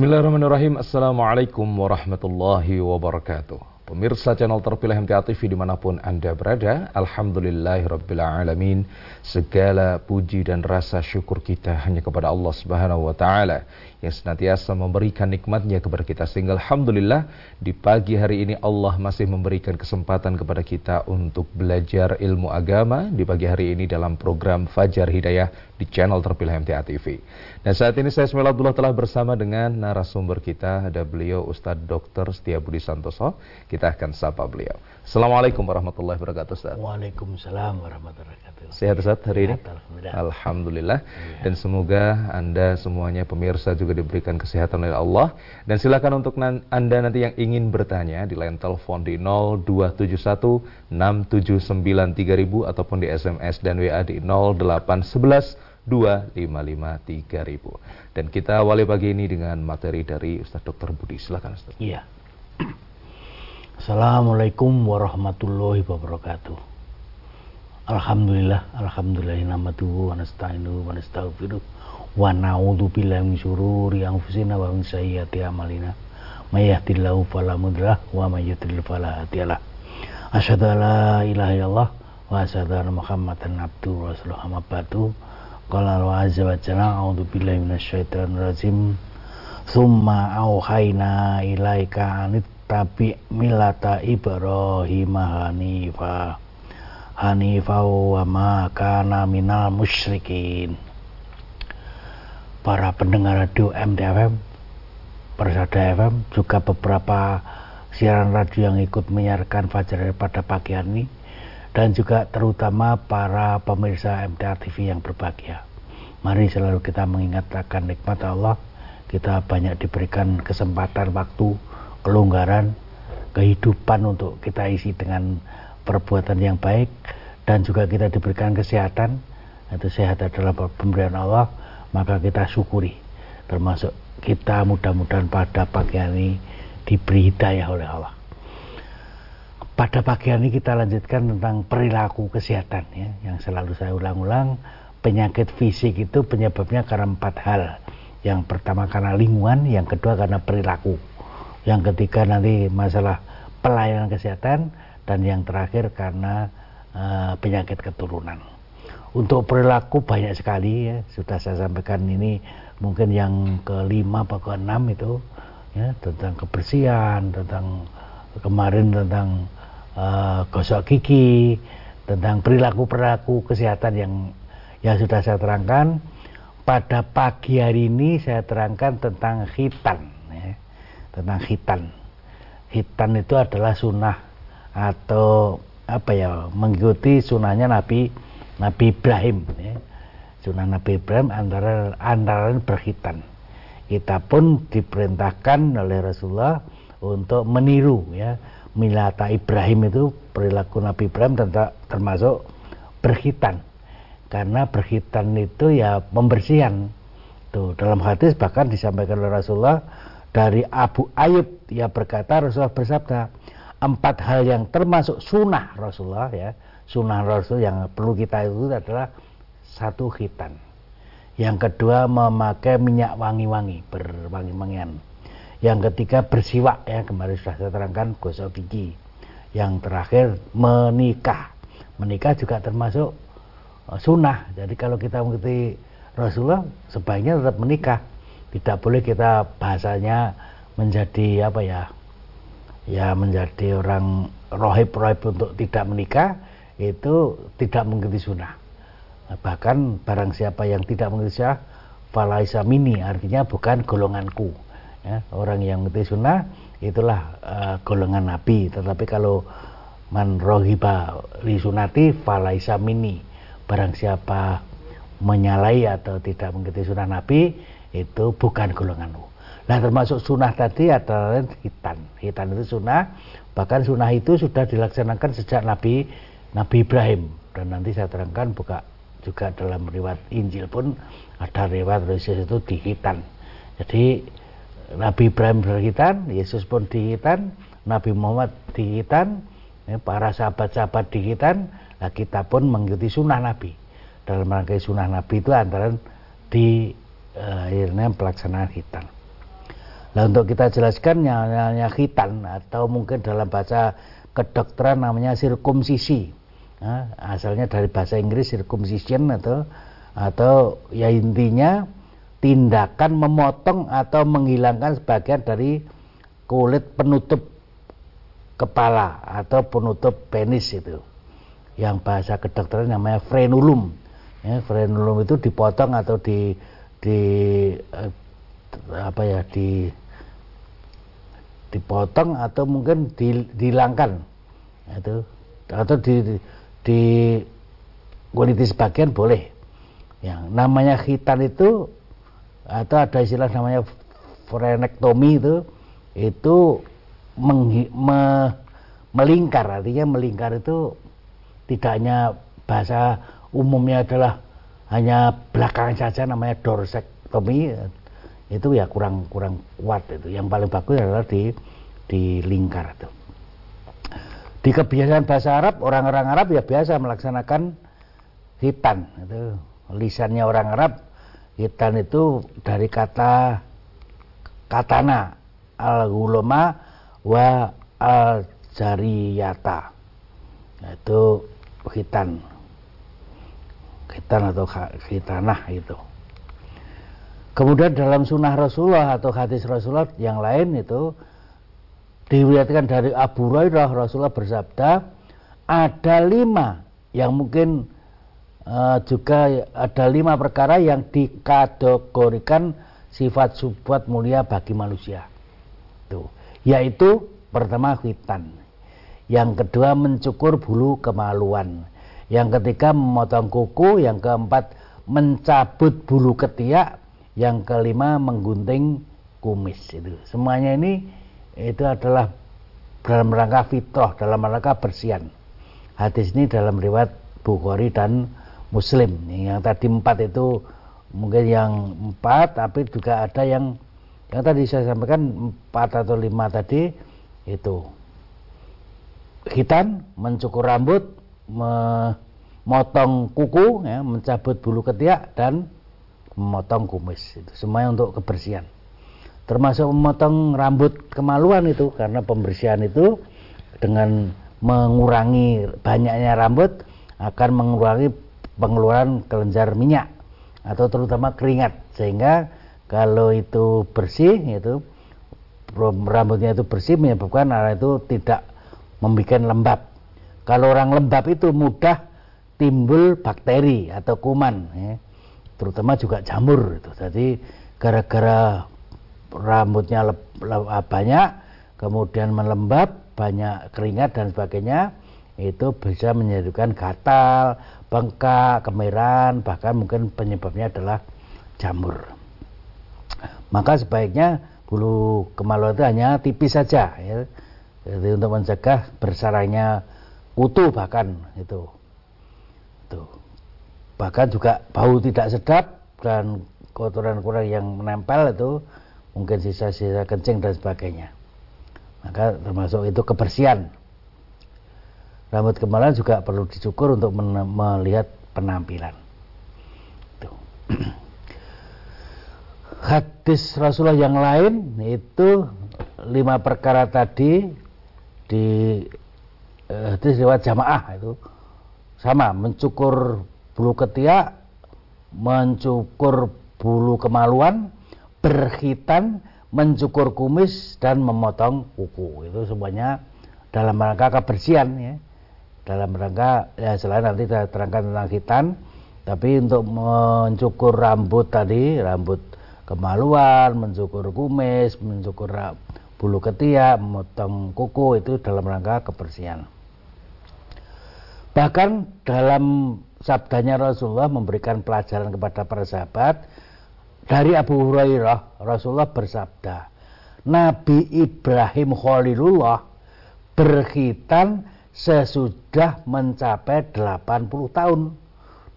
Bismillahirrahmanirrahim. Assalamualaikum warahmatullahi wabarakatuh. Pemirsa channel terpilih MTA TV di mana pun Anda berada, Alhamdulillahirrabbilalamin. Segala puji dan rasa syukur kita hanya kepada Allah Subhanahu wa Ta'ala yang senantiasa memberikan nikmatnya kepada kita. Sehingga Alhamdulillah di pagi hari ini Allah masih memberikan kesempatan kepada kita untuk belajar ilmu agama di pagi hari ini dalam program Fajar Hidayah di channel terpilih MTA TV. Dan saat ini saya Ismail Abdullah telah bersama dengan narasumber kita, ada beliau Ustadz Dr. Setia Budi Santoso. Kita akan sapa beliau. Assalamualaikum warahmatullahi wabarakatuh Ustaz. Waalaikumsalam warahmatullahi wabarakatuh. Sehat Ustaz hari ini? Alhamdulillah. Alhamdulillah. Ya. Dan semoga Anda semuanya pemirsa juga diberikan kesehatan oleh Allah. Dan silakan untuk Anda nanti yang ingin bertanya di line telepon di 0271 679 3000 ataupun di SMS dan WA di 0811 2553000. Dan kita awali pagi ini dengan materi dari Ustaz Dr. Budi. Silakan Ustaz. Iya. Assalamualaikum warahmatullahi wabarakatuh. Alhamdulillah, alhamdulillah namatuhu wa nasta'inuhu wa nastaghfiruh wa na'udzu billahi min syururi anfusina wa min sayyiati a'malina. May yahdihillahu fala mudhillalah wa may yudhlil fala hadiyalah. Asyhadu an wa asyhadu anna Muhammadan abduhu wa rasuluhu amma ba'du. Qala Allah azza wa jalla a'udzu billahi minasyaitonir rajim. Summa auhayna ilaika anit tabi milata Ibrahim hanifa hanifa wa ma kana minal musyrikin para pendengar radio MTFM Persada FM juga beberapa siaran radio yang ikut menyiarkan Fajar pada pagi hari ini dan juga terutama para pemirsa MTA TV yang berbahagia. Mari selalu kita mengingatkan nikmat Allah, kita banyak diberikan kesempatan waktu kelonggaran kehidupan untuk kita isi dengan perbuatan yang baik dan juga kita diberikan kesehatan itu sehat adalah pemberian Allah maka kita syukuri. Termasuk kita mudah-mudahan pada pagi hari ini diberi hidayah oleh Allah. Pada pagi hari ini kita lanjutkan tentang perilaku kesehatan ya, yang selalu saya ulang-ulang. Penyakit fisik itu penyebabnya karena empat hal. Yang pertama karena lingkungan yang kedua karena perilaku. Yang ketiga nanti masalah pelayanan kesehatan dan yang terakhir karena uh, penyakit keturunan. Untuk perilaku banyak sekali ya sudah saya sampaikan ini mungkin yang kelima atau keenam itu ya tentang kebersihan tentang kemarin tentang uh, gosok gigi tentang perilaku perilaku kesehatan yang yang sudah saya terangkan pada pagi hari ini saya terangkan tentang hitan tentang hitan. Hitan itu adalah sunnah atau apa ya mengikuti sunnahnya Nabi Nabi Ibrahim. Ya. Sunnah Nabi Ibrahim antara antara berhitan. Kita pun diperintahkan oleh Rasulullah untuk meniru ya milata Ibrahim itu perilaku Nabi Ibrahim termasuk berhitan karena berhitan itu ya pembersihan tuh dalam hadis bahkan disampaikan oleh Rasulullah dari Abu Ayub ia berkata Rasulullah bersabda empat hal yang termasuk sunnah Rasulullah ya. Sunnah Rasul yang perlu kita itu adalah satu khitan. Yang kedua memakai minyak wangi-wangi berwangi-wangian. Yang ketiga bersiwak ya. Kemarin sudah saya terangkan gosok gigi. Yang terakhir menikah. Menikah juga termasuk uh, sunnah. Jadi kalau kita mengikuti Rasulullah sebaiknya tetap menikah. Tidak boleh kita bahasanya menjadi apa ya ya menjadi orang rohib-rohib untuk tidak menikah itu tidak mengikuti sunnah. Bahkan barang siapa yang tidak mengikuti sunnah falaisa mini artinya bukan golonganku. Ya, orang yang mengikuti sunnah itulah uh, golongan nabi. Tetapi kalau man rohiba li sunati falaisa mini barang siapa menyalai atau tidak mengikuti sunnah nabi itu bukan golonganmu. Nah termasuk sunnah tadi adalah hitan. Hitan itu sunnah, bahkan sunnah itu sudah dilaksanakan sejak Nabi Nabi Ibrahim. Dan nanti saya terangkan buka juga dalam riwayat Injil pun ada riwayat Yesus itu dihitan. Jadi Nabi Ibrahim berhitan, Yesus pun dihitan, Nabi Muhammad dihitan, ya, para sahabat-sahabat dihitan, nah kita pun mengikuti sunnah Nabi. Dalam rangka sunnah Nabi itu antara di uh, akhirnya pelaksanaan hitam. Nah untuk kita jelaskan namanya khitan atau mungkin dalam bahasa kedokteran namanya sirkumsisi. Nah, asalnya dari bahasa Inggris circumcision atau atau ya intinya tindakan memotong atau menghilangkan sebagian dari kulit penutup kepala atau penutup penis itu. Yang bahasa kedokteran namanya frenulum. Ya, frenulum itu dipotong atau di di eh, apa ya di dipotong atau mungkin dihilangkan. Itu atau di di kuliti sebagian boleh. Yang namanya khitan itu atau ada istilah namanya frenektomi itu itu menghi, me, melingkar. Artinya melingkar itu tidak hanya bahasa umumnya adalah hanya belakang saja namanya dorsektomi itu ya kurang kurang kuat itu. Yang paling bagus adalah di di lingkar itu. Di kebiasaan bahasa Arab orang-orang Arab ya biasa melaksanakan hitan itu. Lisannya orang Arab hitan itu dari kata katana al guloma wa al jariyata itu hitan. Hitan atau hitanah itu Kemudian dalam sunnah Rasulullah atau hadis Rasulullah yang lain itu diriwayatkan dari Abu Hurairah Rasulullah bersabda ada lima yang mungkin uh, juga ada lima perkara yang dikategorikan sifat subhat mulia bagi manusia. Tuh, yaitu pertama khitan, yang kedua mencukur bulu kemaluan, yang ketiga memotong kuku, yang keempat mencabut bulu ketiak, yang kelima menggunting kumis. Itu. Semuanya ini itu adalah dalam rangka fitrah dalam rangka bersihan. Hadis ini dalam riwayat Bukhari dan Muslim. Yang tadi empat itu mungkin yang empat tapi juga ada yang yang tadi saya sampaikan empat atau lima tadi itu. Hitam mencukur rambut memotong kuku ya, mencabut bulu ketiak dan memotong kumis itu semuanya untuk kebersihan. Termasuk memotong rambut kemaluan itu karena pembersihan itu dengan mengurangi banyaknya rambut akan mengurangi pengeluaran kelenjar minyak atau terutama keringat. Sehingga kalau itu bersih itu rambutnya itu bersih menyebabkan orang itu tidak membuat lembab. Kalau orang lembab itu mudah timbul bakteri atau kuman ya terutama juga jamur itu. Jadi gara-gara rambutnya lep, lep, banyak, kemudian melembab, banyak keringat dan sebagainya, itu bisa menyebabkan gatal, bengkak, kemerahan, bahkan mungkin penyebabnya adalah jamur. Maka sebaiknya bulu kemaluan itu hanya tipis saja, ya. Jadi untuk mencegah bersarangnya kutu bahkan itu. Tuh bahkan juga bau tidak sedap dan kotoran-kotoran yang menempel itu mungkin sisa-sisa kencing dan sebagainya. Maka termasuk itu kebersihan. Rambut kemaluan juga perlu dicukur untuk melihat penampilan. Itu. hadis Rasulullah yang lain itu lima perkara tadi di eh, hadis lewat jamaah itu sama mencukur bulu ketiak, mencukur bulu kemaluan, berhitan, mencukur kumis dan memotong kuku. Itu semuanya dalam rangka kebersihan ya. Dalam rangka ya selain nanti saya terangkan tentang hitan, tapi untuk mencukur rambut tadi, rambut kemaluan, mencukur kumis, mencukur bulu ketiak, memotong kuku itu dalam rangka kebersihan. Bahkan dalam sabdanya Rasulullah memberikan pelajaran kepada para sahabat. Dari Abu Hurairah Rasulullah bersabda Nabi Ibrahim Khalilullah berkhitan sesudah mencapai 80 tahun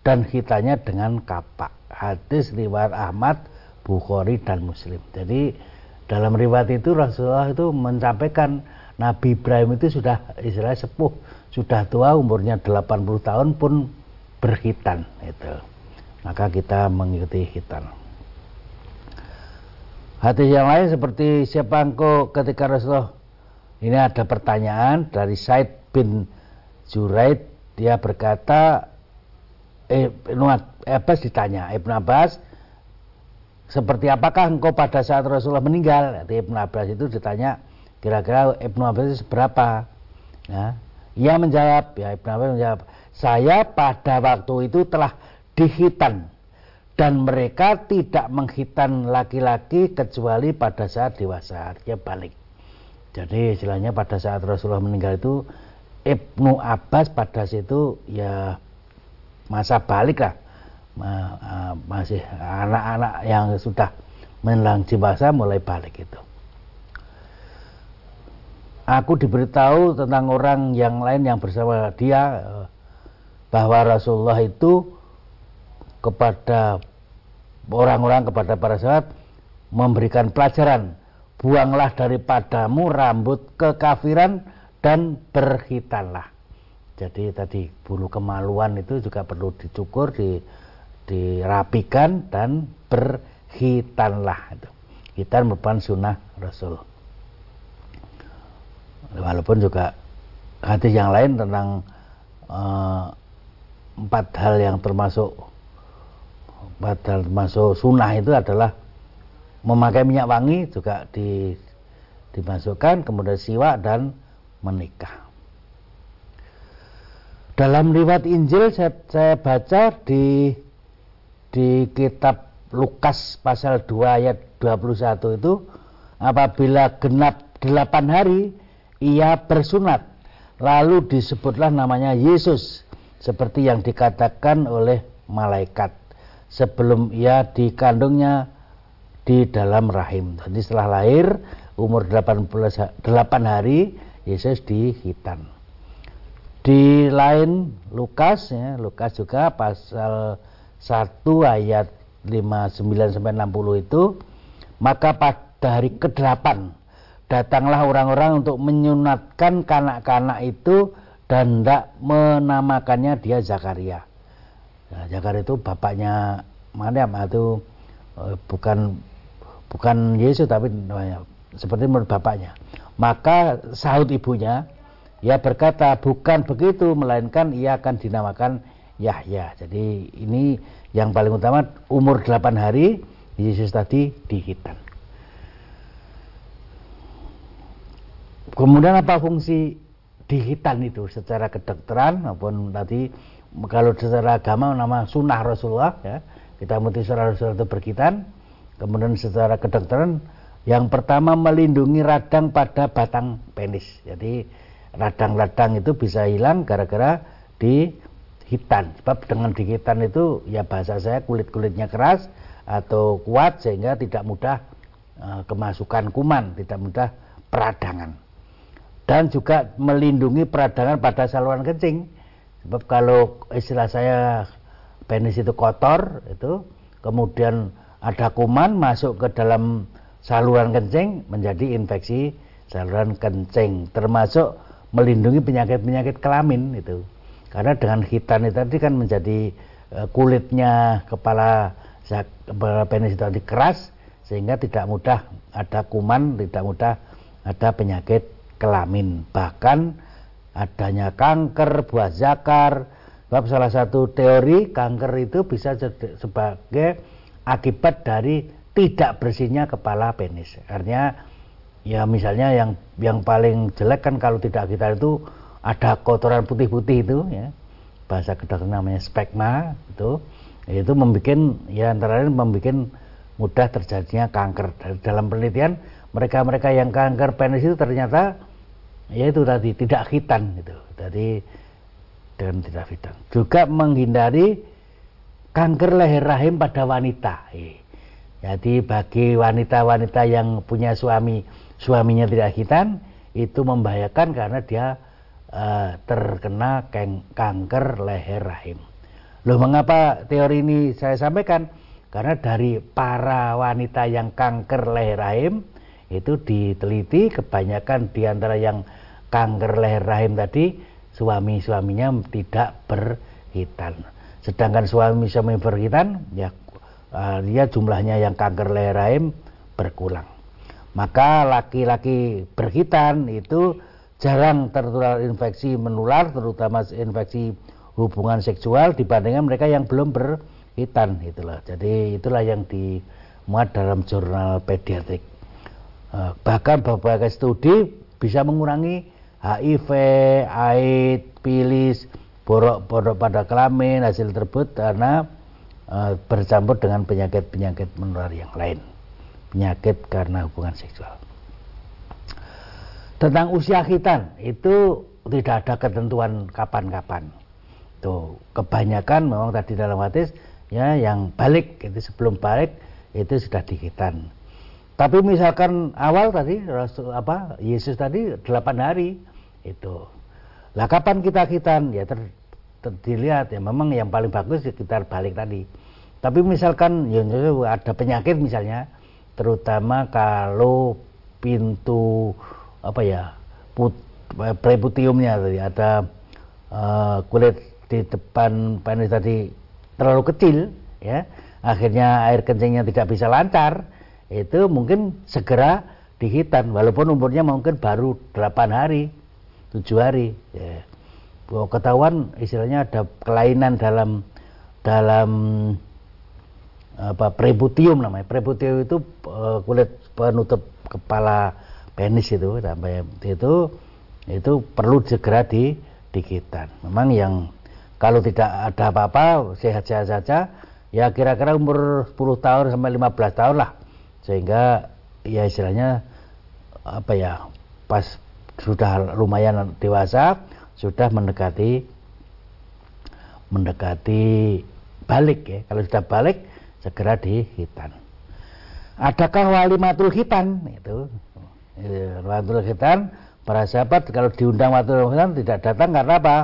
dan hitanya dengan kapak. Hadis riwayat Ahmad Bukhari dan Muslim. Jadi dalam riwayat itu Rasulullah itu menyampaikan Nabi Ibrahim itu sudah istilahnya sepuh sudah tua umurnya 80 tahun pun berhitan itu maka kita mengikuti hitan. Hadis yang lain seperti siapa engkau? Ketika Rasulullah ini ada pertanyaan dari Said bin Zuraid. Dia berkata eh, Ibnu Abbas ditanya Ibnu Abbas seperti apakah engkau pada saat Rasulullah meninggal? Nanti Ibnu Abbas itu ditanya kira-kira Ibnu Abbas itu seberapa? Ya. ia menjawab ya Ibnu Abbas menjawab saya pada waktu itu telah dihitan. Dan mereka tidak menghitan laki-laki kecuali pada saat dewasa. Artinya balik. Jadi istilahnya pada saat Rasulullah meninggal itu Ibnu Abbas pada situ ya masa balik lah. Masih anak-anak yang sudah menjelang dewasa mulai balik itu. Aku diberitahu tentang orang yang lain yang bersama dia eh, bahwa Rasulullah itu kepada orang-orang kepada para sahabat memberikan pelajaran. Buanglah daripadamu rambut kekafiran dan berhitanlah jadi tadi bulu kemaluan itu juga perlu dicukur di, dirapikan dan berhitanlah itu. Hitan merupakan sunnah Rasul. Walaupun juga hadis yang lain tentang uh, empat hal yang termasuk padahal termasuk sunnah itu adalah memakai minyak wangi juga di, dimasukkan kemudian siwak dan menikah. Dalam riwayat Injil saya, saya baca di di kitab Lukas pasal 2 ayat 21 itu apabila genap 8 hari ia bersunat. Lalu disebutlah namanya Yesus seperti yang dikatakan oleh malaikat sebelum ia dikandungnya di dalam rahim. Jadi setelah lahir umur 18 8 hari Yesus dihitan. Di lain Lukas ya, Lukas juga pasal 1 ayat 59 sampai 60 itu maka pada hari ke-8 datanglah orang-orang untuk menyunatkan kanak-kanak itu dan tidak menamakannya dia Zakaria Nah, Jakar itu bapaknya Maryam itu eh, bukan bukan Yesus tapi namanya seperti menurut bapaknya. Maka sahut ibunya, ia berkata bukan begitu melainkan ia akan dinamakan Yahya. Jadi ini yang paling utama umur 8 hari Yesus tadi dihitan. Kemudian apa fungsi dihitan itu secara kedokteran maupun tadi kalau secara agama nama sunnah Rasulullah ya. Kita mesti secara Rasulullah itu berkitan kemudian secara kedokteran yang pertama melindungi radang pada batang penis. Jadi radang-radang itu bisa hilang gara-gara di hitan sebab dengan dihitan itu ya bahasa saya kulit-kulitnya keras atau kuat sehingga tidak mudah uh, kemasukan kuman tidak mudah peradangan dan juga melindungi peradangan pada saluran kencing. Sebab kalau istilah saya penis itu kotor itu kemudian ada kuman masuk ke dalam saluran kencing menjadi infeksi saluran kencing. Termasuk melindungi penyakit-penyakit kelamin itu. Karena dengan hitan itu tadi kan menjadi e, kulitnya kepala kepala penis itu tadi keras sehingga tidak mudah ada kuman tidak mudah ada penyakit kelamin. Bahkan adanya kanker buah zakar. Sebab salah satu teori kanker itu bisa sebagai akibat dari tidak bersihnya kepala penis. Artinya ya misalnya yang yang paling jelek kan kalau tidak kita itu ada kotoran putih-putih itu ya. Bahasa kedokteran namanya spekma itu. Itu membuat ya antara lain membuat mudah terjadinya kanker. Dalam penelitian mereka-mereka yang kanker penis itu ternyata yaitu tadi tidak khitan itu jadi dan tidak khitan. Juga menghindari kanker leher rahim pada wanita. Jadi bagi wanita-wanita yang punya suami suaminya tidak khitan itu membahayakan karena dia uh, terkena kanker leher rahim. Loh mengapa teori ini saya sampaikan? Karena dari para wanita yang kanker leher rahim itu diteliti kebanyakan di antara yang kanker leher rahim tadi suami-suaminya tidak berhitan sedangkan suami-suami berhitan ya uh, dia jumlahnya yang kanker leher rahim berkurang. Maka laki-laki berkhitan itu jarang tertular infeksi menular, terutama infeksi hubungan seksual dibandingkan mereka yang belum berkhitan itulah. Jadi itulah yang dimuat dalam jurnal pediatrik. Eh, bahkan beberapa studi bisa mengurangi HIV, AIDS, pilis, borok-borok pada kelamin hasil tersebut karena e, bercampur dengan penyakit-penyakit menular yang lain. Penyakit karena hubungan seksual. Tentang usia khitan itu tidak ada ketentuan kapan-kapan. Tuh, kebanyakan memang tadi dalam hadis ya yang balik itu sebelum balik itu sudah dikitan. Tapi misalkan awal tadi Rasul apa Yesus tadi 8 hari itu. Lah kapan kita khitan ya ter, ter, dilihat. Ya memang yang paling bagus kita balik tadi. Tapi misalkan ya, ya ada penyakit misalnya terutama kalau pintu apa ya put, preputiumnya tadi ada uh, kulit di depan penis tadi terlalu kecil ya akhirnya air kencingnya tidak bisa lancar itu mungkin segera dihitan. Walaupun umurnya mungkin baru 8 hari tujuh hari ya. bahwa ketahuan istilahnya ada kelainan dalam dalam apa prebutium namanya. Prebutium itu uh, kulit penutup kepala penis itu sampai itu itu perlu segera di dikitan. Memang yang kalau tidak ada apa-apa sehat-sehat saja ya kira-kira umur 10 tahun sampai 15 tahun lah. Sehingga ya istilahnya apa ya pas sudah lumayan dewasa sudah mendekati mendekati balik ya. Kalau sudah balik segera dihitan. Adakah wali matul hitan itu. Ya, matul hitan para sahabat kalau diundang matul hitan tidak datang karena apa?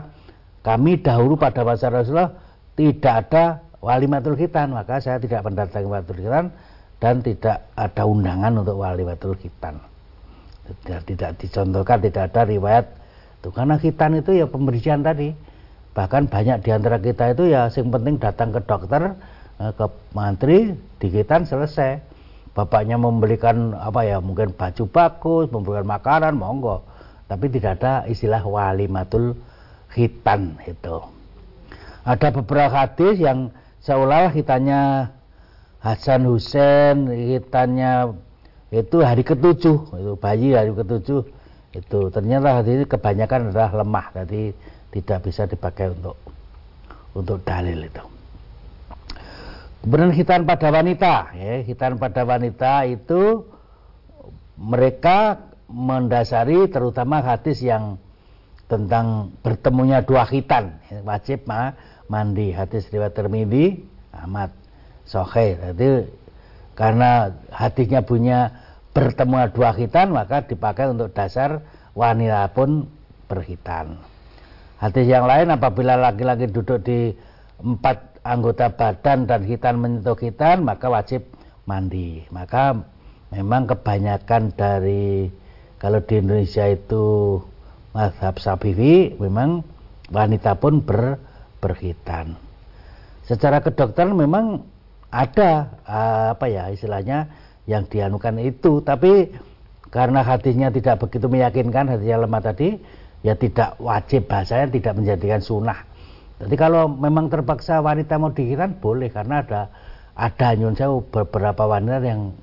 Kami dahulu pada masa Rasulullah tidak ada wali matul hitan maka saya tidak mendatangi matul hitan dan tidak ada undangan untuk wali matul hitan tidak, tidak dicontohkan tidak ada riwayat tuh karena khitan itu ya pembersihan tadi. Bahkan banyak di antara kita itu ya yang penting datang ke dokter eh, ke mantri dikitan selesai. Bapaknya membelikan apa ya mungkin baju bagus memberikan makanan monggo. Tapi tidak ada istilah walimatul khitan itu. Ada beberapa hadis yang seolah hitannya Hasan Hussein hitannya itu hari ketujuh. Itu bayi hari ketujuh. Itu ternyata hari ini kebanyakan adalah lemah. Jadi tidak bisa dipakai untuk untuk dalil itu. Kemudian hitan pada wanita. Ya hitan pada wanita itu mereka mendasari terutama hadis yang tentang bertemunya dua hitan wajib mah mandi. Hadis riwayat Tirmidzi Ahmad Sohe jadi karena hadisnya punya bertemu dua khitan maka dipakai untuk dasar wanita pun berkhitan hadis yang lain apabila laki-laki duduk di empat anggota badan dan khitan menyentuh khitan maka wajib mandi. Maka memang kebanyakan dari kalau di Indonesia itu mazhab Syafi'i memang wanita pun ber, berkhitan secara kedokteran memang ada uh, apa ya istilahnya yang dianukan itu. Tapi karena hadisnya tidak begitu meyakinkan hadisnya lemah tadi ya tidak wajib bahasanya tidak menjadikan sunnah. Jadi kalau memang terpaksa wanita mau dikiran boleh. Karena ada ada nyun saya beberapa wanita yang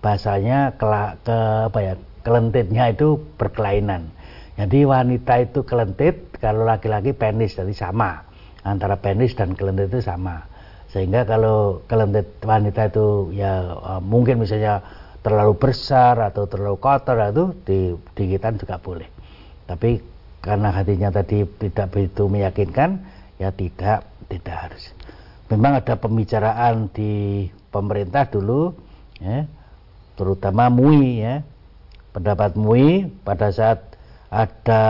bahasanya ke, ke apa ya kelentitnya itu berkelainan. Jadi wanita itu kelentit kalau laki-laki penis jadi sama. Antara penis dan kelentit itu sama sehingga kalau kelentet wanita itu ya uh, mungkin misalnya terlalu besar atau terlalu kotor itu di digitan juga boleh. Tapi karena hatinya tadi tidak begitu meyakinkan ya tidak tidak harus. Memang ada pembicaraan di pemerintah dulu ya, terutama MUI ya. Pendapat MUI pada saat ada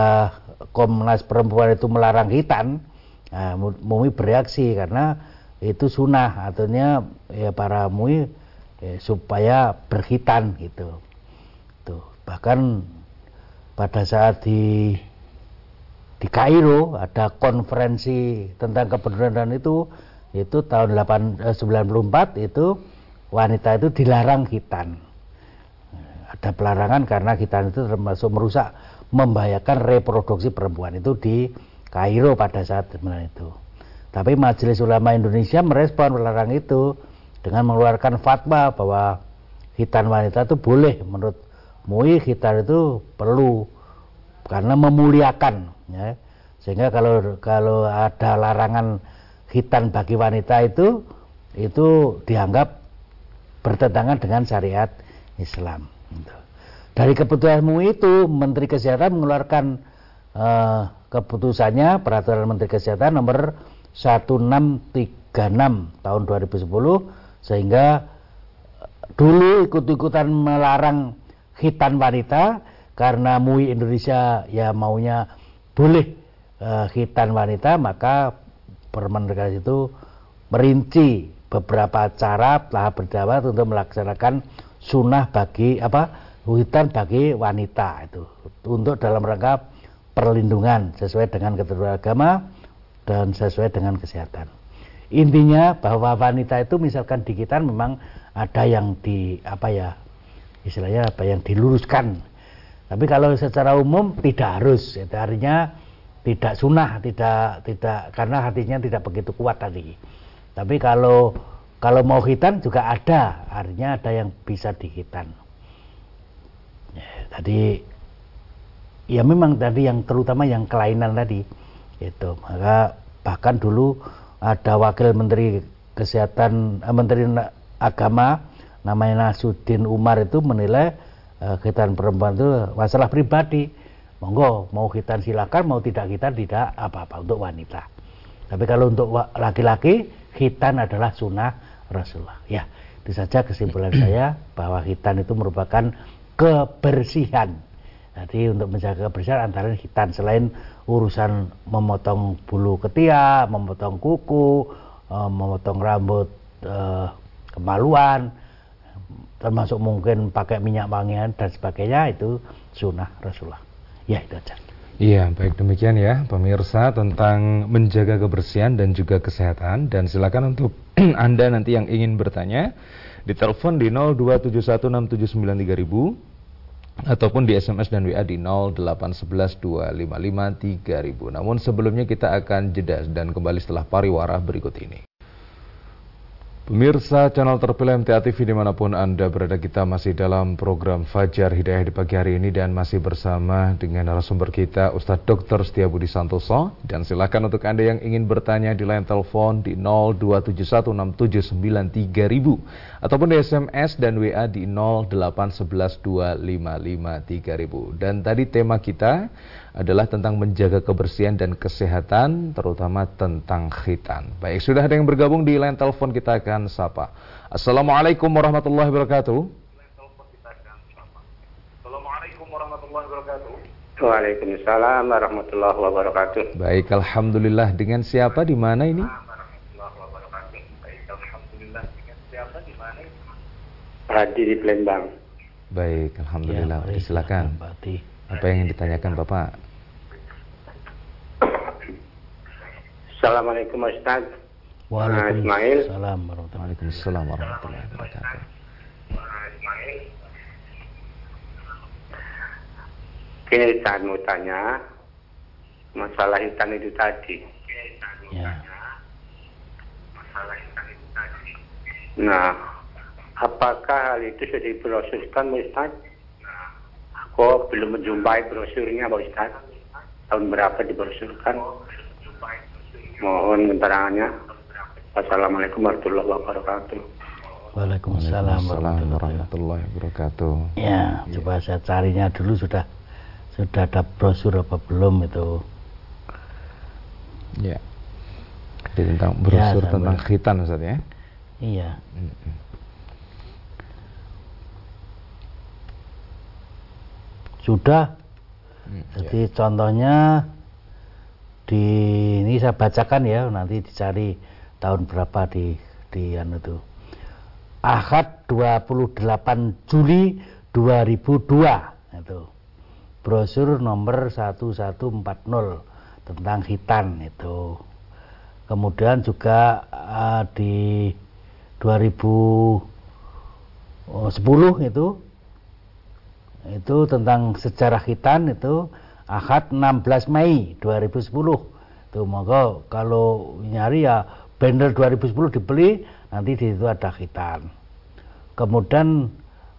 Komnas Perempuan itu melarang hitan nah, MUI bereaksi karena itu sunnah artinya ya para mui ya, supaya berhitan gitu tuh bahkan pada saat di di Kairo ada konferensi tentang kebenaran itu itu tahun 8, eh, 94 itu wanita itu dilarang hitan ada pelarangan karena khitan itu termasuk merusak membahayakan reproduksi perempuan itu di Kairo pada saat itu. Tapi Majelis Ulama Indonesia merespon pelarangan itu dengan mengeluarkan fatwa bahwa khitan wanita itu boleh menurut MUI khitan itu perlu karena memuliakan ya. Sehingga kalau kalau ada larangan khitan bagi wanita itu itu dianggap bertentangan dengan syariat Islam. Gitu. Dari keputusanmu itu Menteri Kesehatan mengeluarkan uh, keputusannya peraturan Menteri Kesehatan nomor 1636 tahun 2010 sehingga eh, dulu ikut-ikutan melarang khitan wanita karena MUI Indonesia ya maunya boleh uh, khitan wanita maka Permendikbud itu merinci beberapa cara tahap berdawat untuk melaksanakan sunnah bagi apa hutan bagi wanita itu untuk dalam rangka perlindungan sesuai dengan ketentuan agama dan sesuai dengan kesehatan. Intinya bahwa wanita itu misalkan di kita memang ada yang di apa ya istilahnya apa yang diluruskan. Tapi kalau secara umum tidak harus, artinya tidak sunnah, tidak tidak karena hatinya tidak begitu kuat tadi. Tapi kalau kalau mau hitan juga ada, artinya ada yang bisa dihitan. Ya, tadi ya memang tadi yang terutama yang kelainan tadi itu maka bahkan dulu ada wakil menteri kesehatan eh, menteri agama namanya Nasudin Umar itu menilai eh, khitan perempuan itu masalah pribadi monggo mau khitan silakan mau tidak khitan tidak apa-apa untuk wanita tapi kalau untuk laki-laki khitan adalah sunnah Rasulullah. Ya, itu saja kesimpulan saya bahwa khitan itu merupakan kebersihan. Jadi untuk menjaga kebersihan antara khitan selain urusan memotong bulu ketiak, memotong kuku, eh, memotong rambut eh, kemaluan, termasuk mungkin pakai minyak wangian dan sebagainya itu sunnah Rasulullah. Ya itu aja. Iya, baik demikian ya pemirsa tentang menjaga kebersihan dan juga kesehatan dan silakan untuk Anda nanti yang ingin bertanya di telepon di 0216793.000 ataupun di SMS dan WA di 08112553000. Namun sebelumnya kita akan jeda dan kembali setelah pariwara berikut ini. Pemirsa channel terpilih MTA TV di mana pun Anda berada kita masih dalam program Fajar Hidayah di pagi hari ini dan masih bersama dengan narasumber kita Ustadz Dr. Setiabudi Santoso dan silakan untuk Anda yang ingin bertanya di line telepon di 02716793000 ataupun di SMS dan WA di 08112553000 dan tadi tema kita adalah tentang menjaga kebersihan dan kesehatan, terutama tentang khitan. Baik, sudah ada yang bergabung di line telepon kita akan sapa. Assalamualaikum warahmatullahi wabarakatuh. Assalamualaikum warahmatullahi wabarakatuh. Waalaikumsalam warahmatullahi wabarakatuh. Baik, alhamdulillah. Dengan siapa di mana ini? Hadi di Palembang. Baik, alhamdulillah. Ya, silakan. Apa yang ditanyakan Bapak? Assalamualaikum Ustaz. Waalaikumsalam warahmatullahi wabarakatuh. Kini Ustaz mau tanya masalah hitam itu tadi. Ya. Nah, apakah hal itu sudah diproseskan Ustaz? Aku belum menjumpai brosurnya Pak Ustaz. Tahun berapa dibrosurkan? Mohon keterangannya. Assalamualaikum warahmatullahi wabarakatuh. Waalaikumsalam warahmatullahi wabarakatuh. Ya, ya, coba saya carinya dulu sudah sudah ada brosur apa belum itu. Ya. Jadi tentang brosur ya, tentang khitan Ustaz ya. Iya. Sudah. Hmm, Jadi ya. contohnya di ini saya bacakan ya nanti dicari tahun berapa di di anu itu. Ahad 28 Juli 2002 itu. Brosur nomor 1140 tentang hitan itu. Kemudian juga uh, di 2010 itu itu tentang sejarah khitan itu Ahad 16 Mei 2010 itu maka kalau nyari ya banner 2010 dibeli nanti di situ ada khitan. Kemudian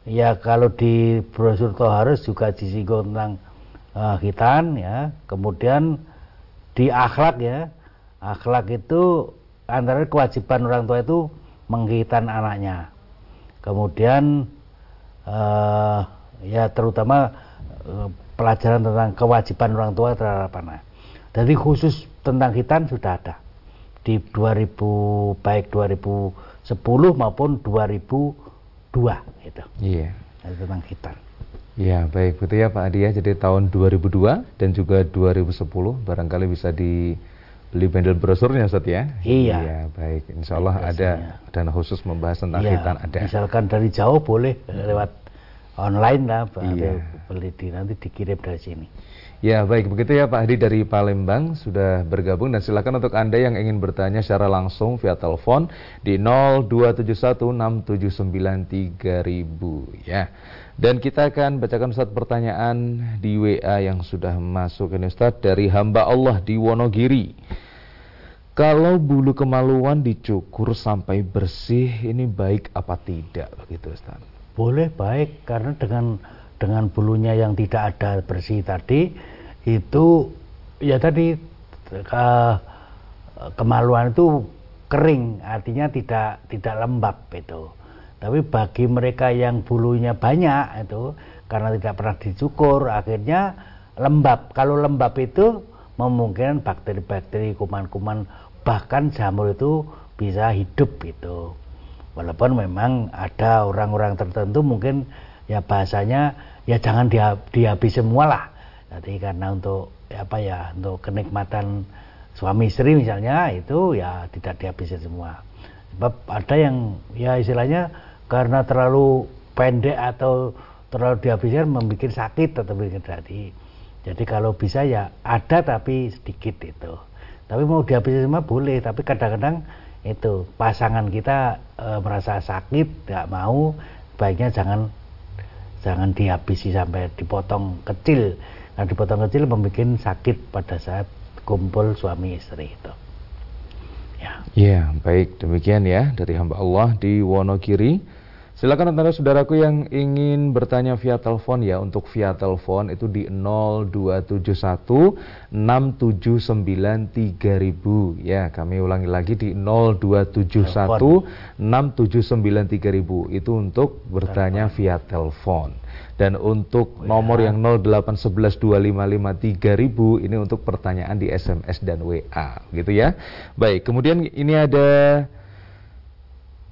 ya kalau di brosur Toharus juga disinggung tentang uh, khitan ya. Kemudian di akhlak ya. Akhlak itu antara kewajiban orang tua itu menghitan anaknya. Kemudian uh, ya terutama uh, pelajaran tentang kewajiban orang tua terhadap anak. Jadi khusus tentang hitan sudah ada. Di 2000 baik 2010 maupun 2002 itu iya. Yeah. tentang hitan Ya baik betul ya Pak Adi ya. Jadi tahun 2002 dan juga 2010 barangkali bisa di beli bendel brosurnya Ustaz ya? Iya. Iya baik. Insya Allah ada dana khusus membahas tentang iya, hitan ada. Misalkan dari jauh boleh lewat online lah iya. beli di nanti dikirim dari sini Ya baik begitu ya Pak Hadi dari Palembang sudah bergabung dan silakan untuk Anda yang ingin bertanya secara langsung via telepon di 02716793000 ya. Dan kita akan bacakan satu pertanyaan di WA yang sudah masuk ini Ustaz dari hamba Allah di Wonogiri. Kalau bulu kemaluan dicukur sampai bersih ini baik apa tidak begitu Ustaz? Boleh baik. Karena dengan dengan bulunya yang tidak ada bersih tadi itu ya tadi ke, kemaluan itu kering. Artinya tidak tidak lembab itu. Tapi bagi mereka yang bulunya banyak itu karena tidak pernah dicukur akhirnya lembab. Kalau lembab itu memungkinkan bakteri-bakteri kuman-kuman bahkan jamur itu bisa hidup itu walaupun memang ada orang-orang tertentu mungkin ya bahasanya ya jangan dihabis semua lah. Jadi karena untuk ya apa ya untuk kenikmatan suami istri misalnya itu ya tidak dihabiskan semua. Sebab ada yang ya istilahnya karena terlalu pendek atau terlalu dihabiskan membuat sakit atau bikin jadi jadi kalau bisa ya ada tapi sedikit itu. Tapi mau dihabiskan semua boleh tapi kadang-kadang itu pasangan kita e, merasa sakit nggak mau baiknya jangan jangan dihabisi sampai dipotong kecil. Nah dipotong kecil membuat sakit pada saat kumpul suami istri itu. Ya. Ya baik demikian ya dari hamba Allah di Wonogiri Silakan antara saudaraku yang ingin bertanya via telepon ya. Untuk via telepon itu di 0271 679 3000 ya kami ulangi lagi di 0271 679 3000 itu untuk bertanya via telepon. Dan untuk nomor yang 0811 255 3000 ini untuk pertanyaan di SMS dan WA gitu ya. Baik, kemudian ini ada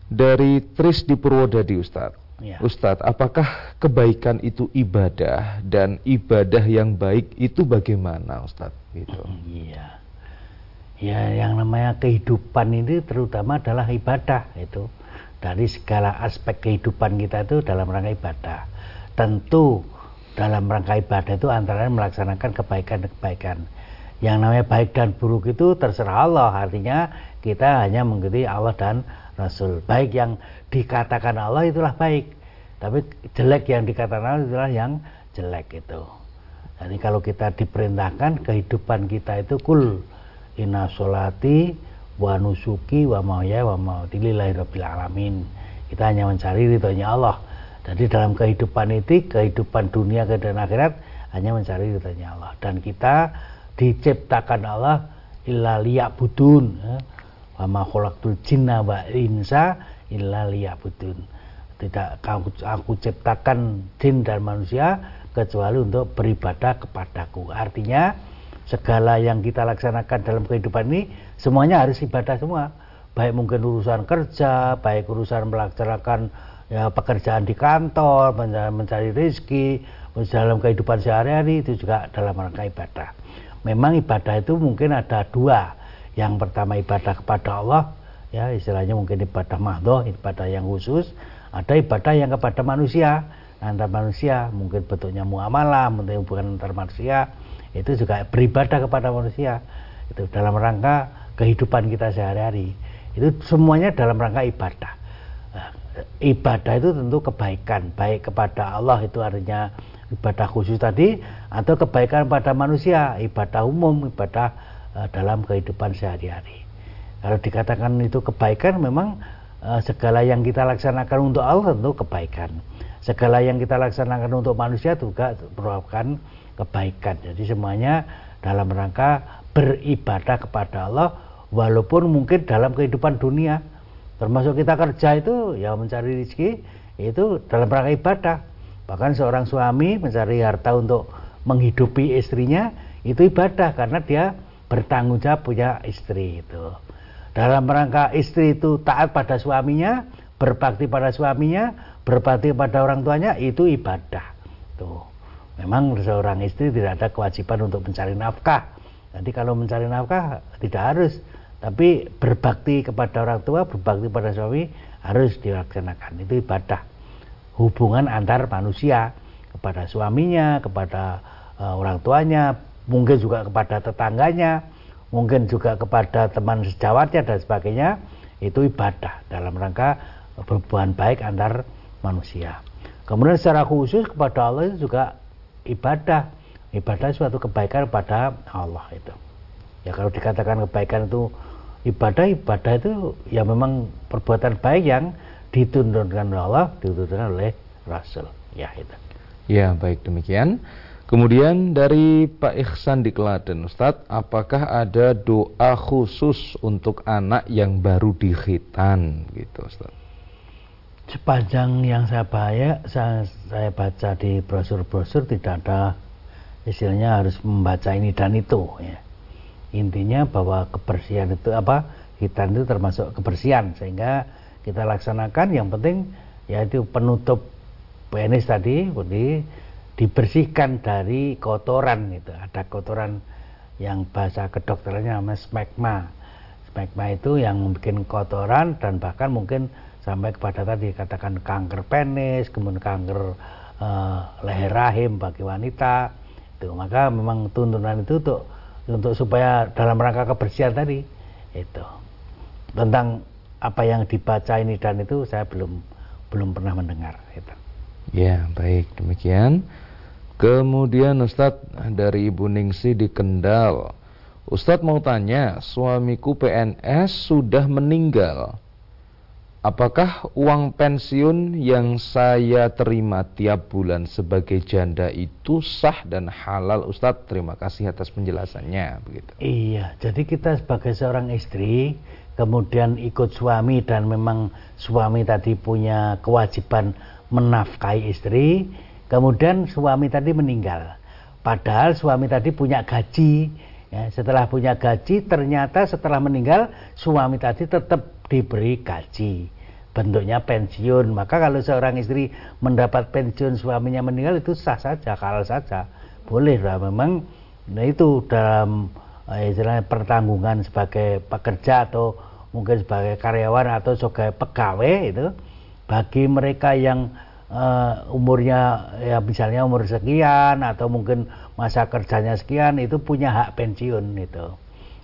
dari Tris di Purwodadi Ustadz. Ya. Ustadz, apakah kebaikan itu ibadah dan ibadah yang baik itu bagaimana Ustadz? Gitu. Iya. Ya, yang namanya kehidupan ini terutama adalah ibadah itu. Dari segala aspek kehidupan kita itu dalam rangka ibadah. Tentu dalam rangka ibadah itu antara melaksanakan kebaikan-kebaikan. Yang namanya baik dan buruk itu terserah Allah. Artinya kita hanya mengikuti Allah dan Rasul. Baik yang dikatakan Allah itulah baik, tapi jelek yang dikatakan Allah itulah yang jelek itu. Jadi kalau kita diperintahkan kehidupan kita itu kul inna solati wa nusuki wa mauya wa mauti lillahi rabbil alamin. Kita hanya mencari ridhonya Allah. Jadi dalam kehidupan itu, kehidupan dunia dan akhirat hanya mencari ridhonya Allah. Dan kita diciptakan Allah illa liya'budun. Ya wa ma khalaqtul jinna wa insa illa liya'budun. Tidak aku, aku ciptakan jin dan manusia kecuali untuk beribadah kepadaku. Artinya segala yang kita laksanakan dalam kehidupan ini semuanya harus ibadah semua. Baik mungkin urusan kerja baik urusan melaksanakan ya, pekerjaan di kantor mencari rezeki dalam kehidupan sehari-hari itu juga dalam rangka ibadah. Memang ibadah itu mungkin ada dua yang pertama ibadah kepada Allah ya istilahnya mungkin ibadah mahdoh ibadah yang khusus. Ada ibadah yang kepada manusia. Antar manusia mungkin bentuknya muamalah mungkin hubungan antar manusia itu juga beribadah kepada manusia. Itu dalam rangka kehidupan kita sehari-hari. Itu semuanya dalam rangka ibadah. Nah, ibadah itu tentu kebaikan. Baik kepada Allah itu artinya ibadah khusus tadi atau kebaikan pada manusia, ibadah umum, ibadah dalam kehidupan sehari-hari. Kalau dikatakan itu kebaikan memang uh, segala yang kita laksanakan untuk Allah tentu kebaikan. Segala yang kita laksanakan untuk manusia juga merupakan kebaikan. Jadi semuanya dalam rangka beribadah kepada Allah walaupun mungkin dalam kehidupan dunia termasuk kita kerja itu ya mencari rezeki itu dalam rangka ibadah bahkan seorang suami mencari harta untuk menghidupi istrinya itu ibadah karena dia bertanggung jawab punya istri itu. Dalam rangka istri itu taat pada suaminya berbakti pada suaminya berbakti pada orang tuanya itu ibadah. Tuh. Memang seorang istri tidak ada kewajiban untuk mencari nafkah. Nanti kalau mencari nafkah tidak harus. Tapi berbakti kepada orang tua berbakti pada suami harus dilaksanakan. Itu ibadah. Hubungan antar manusia kepada suaminya kepada uh, orang tuanya mungkin juga kepada tetangganya mungkin juga kepada teman sejawatnya dan sebagainya itu ibadah dalam rangka berhubungan baik antar manusia. Kemudian secara khusus kepada Allah itu juga ibadah. Ibadah suatu kebaikan pada Allah itu. Ya kalau dikatakan kebaikan itu ibadah ibadah itu ya memang perbuatan baik yang dituntunkan oleh Allah dituntunkan oleh Rasul. Ya itu. Ya baik demikian Kemudian dari Pak Ihsan di Klaten, Ustadz, apakah ada doa khusus untuk anak yang baru dikhitan, gitu, Ustadz? Sepanjang yang saya baca, saya, saya baca di brosur-brosur tidak ada istilahnya harus membaca ini dan itu, ya. Intinya bahwa kebersihan itu apa hitam itu termasuk kebersihan sehingga kita laksanakan. Yang penting yaitu penutup penis tadi di, dibersihkan dari kotoran itu ada kotoran yang bahasa kedokterannya namanya smegma smegma itu yang bikin kotoran dan bahkan mungkin sampai kepada tadi katakan kanker penis kemudian kanker uh, leher rahim bagi wanita itu maka memang tuntunan itu untuk untuk supaya dalam rangka kebersihan tadi itu tentang apa yang dibaca ini dan itu saya belum belum pernah mendengar itu. Ya baik demikian. Kemudian Ustadz dari Ibu Ningsi di Kendal. Ustadz mau tanya, suamiku PNS sudah meninggal. Apakah uang pensiun yang saya terima tiap bulan sebagai janda itu sah dan halal Ustadz? Terima kasih atas penjelasannya. Begitu. Iya, jadi kita sebagai seorang istri kemudian ikut suami dan memang suami tadi punya kewajiban menafkahi istri, kemudian suami tadi meninggal. Padahal suami tadi punya gaji, ya, setelah punya gaji ternyata setelah meninggal suami tadi tetap diberi gaji. Bentuknya pensiun. Maka kalau seorang istri mendapat pensiun suaminya meninggal itu sah saja kalau saja. Boleh lah memang. Nah itu dalam eh, istilahnya pertanggungan sebagai pekerja atau mungkin sebagai karyawan atau sebagai pegawai itu. Bagi mereka yang uh, umurnya ya misalnya umur sekian atau mungkin masa kerjanya sekian itu punya hak pensiun itu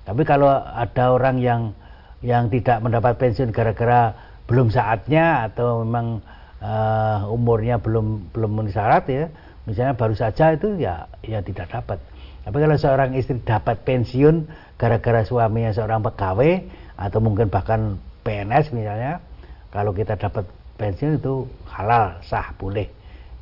tapi kalau ada orang yang yang tidak mendapat pensiun gara-gara belum saatnya atau memang uh, umurnya belum belum memenuhi syarat ya misalnya baru saja itu ya ya tidak dapat. Tapi kalau seorang istri dapat pensiun gara-gara suaminya seorang pegawai atau mungkin bahkan PNS misalnya kalau kita dapat pensiun itu halal sah boleh.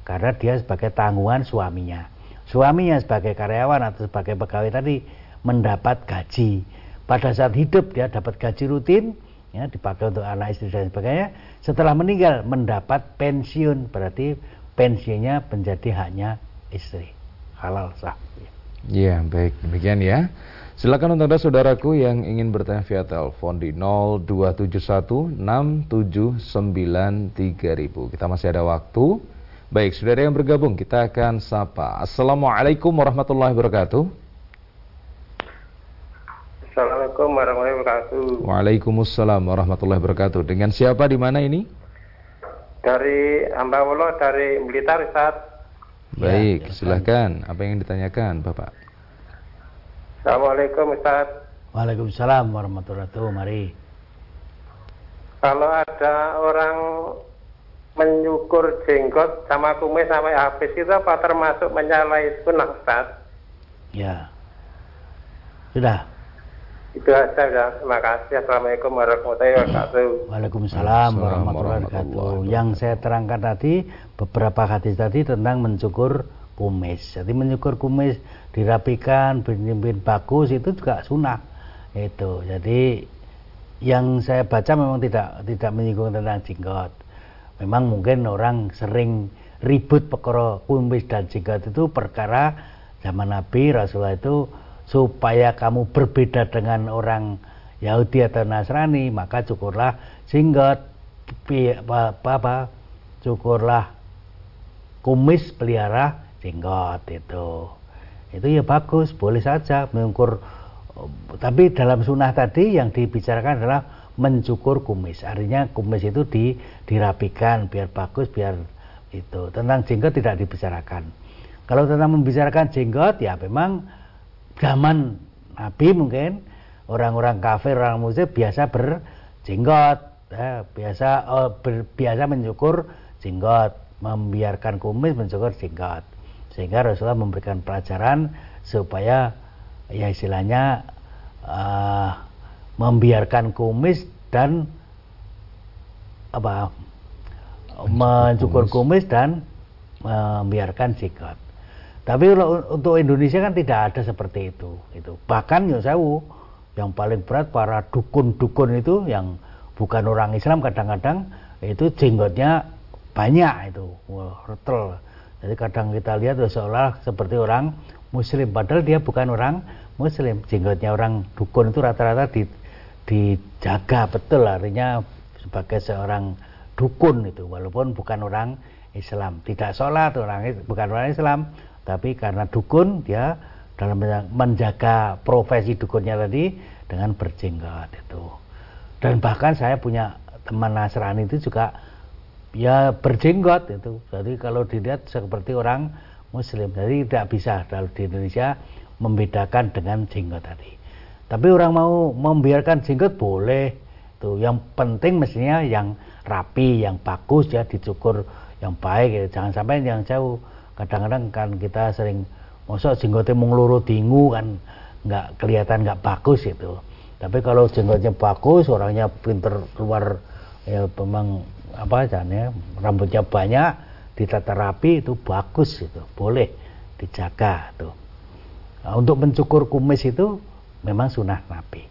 Karena dia sebagai tanggungan suaminya. Suaminya sebagai karyawan atau sebagai pegawai tadi mendapat gaji. Pada saat hidup dia dapat gaji rutin ya dipakai untuk anak istri dan sebagainya. Setelah meninggal mendapat pensiun berarti pensiunnya menjadi haknya istri. Halal sah. Ya baik. Demikian ya silakan untuk anda saudaraku yang ingin bertanya via telepon di 02716793000 kita masih ada waktu baik saudara yang bergabung kita akan sapa assalamualaikum warahmatullahi wabarakatuh Assalamualaikum warahmatullahi wabarakatuh. Waalaikumsalam warahmatullahi wabarakatuh. Dengan siapa di mana ini? Dari Hamba Allah dari Blitar, Ustaz. Baik, ya, silahkan. Apa yang ditanyakan, Bapak? Assalamualaikum, Ustaz. Waalaikumsalam warahmatullahi wabarakatuh. Mari. Kalau ada orang menyukur jenggot sama kumis sampai habis itu apa termasuk menyalahi sunnah Ustaz? Ya. Sudah. Itu aja ya. Terima kasih. Assalamualaikum warahmatullahi wabarakatuh. Waalaikumsalam warahmatullahi wabarakatuh. Yang saya terangkan tadi beberapa hadis tadi tentang mencukur kumis. Jadi mencukur kumis dirapikan, bikin bagus itu juga sunnah. Itu. Jadi yang saya baca memang tidak tidak menyinggung tentang jenggot. Memang mungkin orang sering ribut perkara kumis dan jenggot itu perkara zaman Nabi Rasulullah itu supaya kamu berbeda dengan orang Yahudi atau Nasrani maka cukurlah jenggot apa, apa cukurlah kumis pelihara jenggot itu. Itu ya bagus boleh saja mengukur. Tapi dalam sunnah tadi yang dibicarakan adalah mencukur kumis. Artinya kumis itu di, dirapikan biar bagus biar itu. Tentang jenggot tidak dibicarakan. Kalau tentang membicarakan jenggot ya memang zaman Nabi mungkin orang-orang kafir orang musyrik biasa berjenggot ya, biasa oh, ber, biasa mencukur jenggot. Membiarkan kumis mencukur jenggot sehingga Rasulullah memberikan pelajaran supaya ya istilahnya uh, membiarkan kumis dan apa mencukur kumis dan membiarkan jenggot tapi untuk Indonesia kan tidak ada seperti itu. Itu bahkan ya sewu yang paling berat para dukun-dukun itu yang bukan orang Islam kadang-kadang itu jenggotnya banyak itu, retel. Jadi kadang kita lihat seolah seperti orang Muslim, padahal dia bukan orang Muslim. Jenggotnya orang dukun itu rata-rata di, dijaga betul, artinya sebagai seorang dukun itu, walaupun bukan orang Islam. Tidak sholat orang bukan orang Islam, tapi karena dukun dia dalam menjaga profesi dukunnya tadi dengan berjenggot itu dan bahkan saya punya teman Nasrani itu juga ya berjenggot itu. Jadi kalau dilihat seperti orang Muslim. Jadi tidak bisa kalau di Indonesia membedakan dengan jenggot tadi. Tapi orang mau membiarkan jenggot boleh. Tuh yang penting mestinya yang rapi yang bagus ya dicukur yang baik ya. jangan sampai yang jauh. Kadang-kadang kan kita sering masa jenggotnya mengeluru dingu kan. Nggak kelihatan nggak bagus itu. Tapi kalau jenggotnya bagus orangnya pinter keluar ya memang apa ya rambutnya banyak ditata rapi itu bagus itu boleh dijaga tuh nah, untuk mencukur kumis itu memang sunnah nabi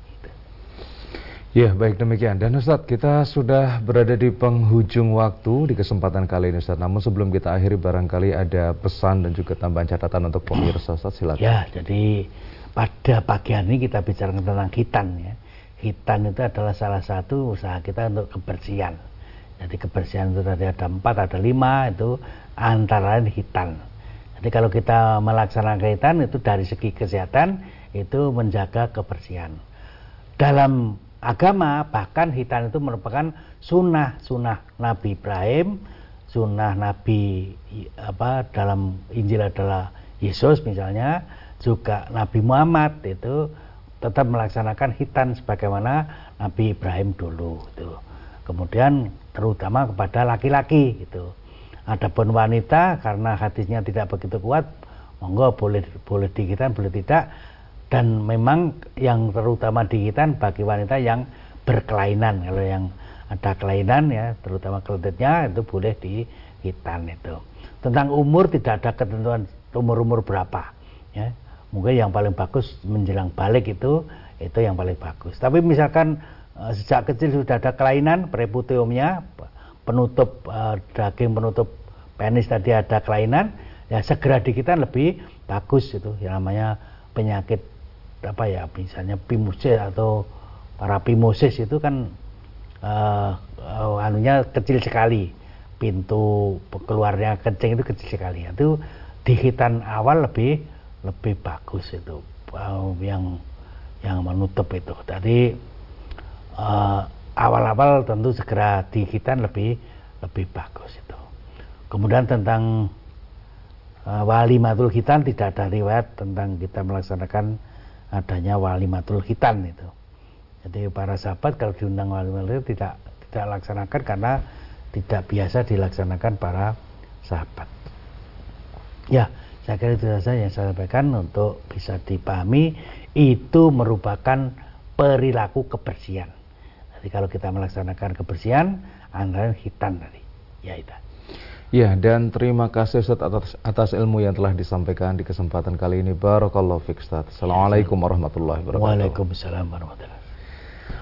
Ya, baik demikian. Dan Ustadz, kita sudah berada di penghujung waktu di kesempatan kali ini Ustadz. Namun sebelum kita akhiri barangkali ada pesan dan juga tambahan catatan untuk pemirsa Ustadz, silakan. Ya, jadi pada pagi hari ini kita bicara tentang hitan ya. Hitan itu adalah salah satu usaha kita untuk kebersihan. Jadi kebersihan itu tadi ada empat, ada lima, itu antara lain hitan. Jadi kalau kita melaksanakan hitan itu dari segi kesehatan itu menjaga kebersihan. Dalam agama bahkan hitan itu merupakan sunnah sunnah Nabi Ibrahim sunnah Nabi apa dalam Injil adalah Yesus misalnya juga Nabi Muhammad itu tetap melaksanakan hitan sebagaimana Nabi Ibrahim dulu itu kemudian terutama kepada laki-laki itu adapun wanita karena hadisnya tidak begitu kuat monggo boleh boleh dihitan boleh tidak. Dan memang yang terutama di kita bagi wanita yang berkelainan. Kalau yang ada kelainan ya terutama kelitnya itu boleh di hitan itu. Tentang umur tidak ada ketentuan umur-umur berapa ya mungkin yang paling bagus menjelang balik itu itu yang paling bagus. Tapi misalkan e, sejak kecil sudah ada kelainan preputeumnya penutup e, daging penutup penis tadi ada kelainan ya segera dikitan lebih bagus itu. Yang namanya penyakit apa ya misalnya pimusis atau para pimosis itu kan uh, uh, anunya kecil sekali. Pintu keluarnya kencing itu kecil sekali. Itu di hitan awal lebih lebih bagus itu uh, yang yang menutup itu tadi uh, awal-awal tentu segera di hitan lebih lebih bagus itu kemudian tentang uh, wali matul hitan tidak ada riwayat tentang kita melaksanakan adanya walimatul khitan itu. Jadi para sahabat kalau diundang walimatul tidak tidak laksanakan karena tidak biasa dilaksanakan para sahabat. Ya, saya kira itu saja yang saya sampaikan untuk bisa dipahami itu merupakan perilaku kebersihan. Jadi kalau kita melaksanakan kebersihan, antara hitam tadi, ya itu. Ya, dan terima kasih Ustaz atas, atas ilmu yang telah disampaikan di kesempatan kali ini. Barakallahu fiik Ustaz. Assalamualaikum warahmatullahi wabarakatuh. Waalaikumsalam warahmatullahi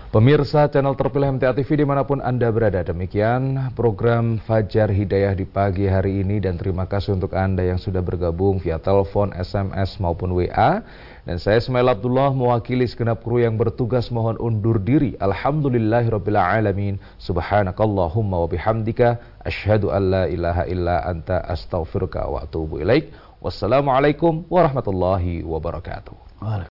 Pemirsa channel terpilih MTA TV di mana pun Anda berada, demikian program Fajar Hidayah di pagi hari ini dan terima kasih untuk Anda yang sudah bergabung via telepon, SMS maupun WA. Dan saya Ismail Abdullah mewakili segenap kru yang bertugas mohon undur diri. Alhamdulillahirrabbilalamin. Subhanakallahumma wa bihamdika. Ashadu an la ilaha illa anta astaghfiruka wa atubu ilaik. Wassalamualaikum warahmatullahi wabarakatuh.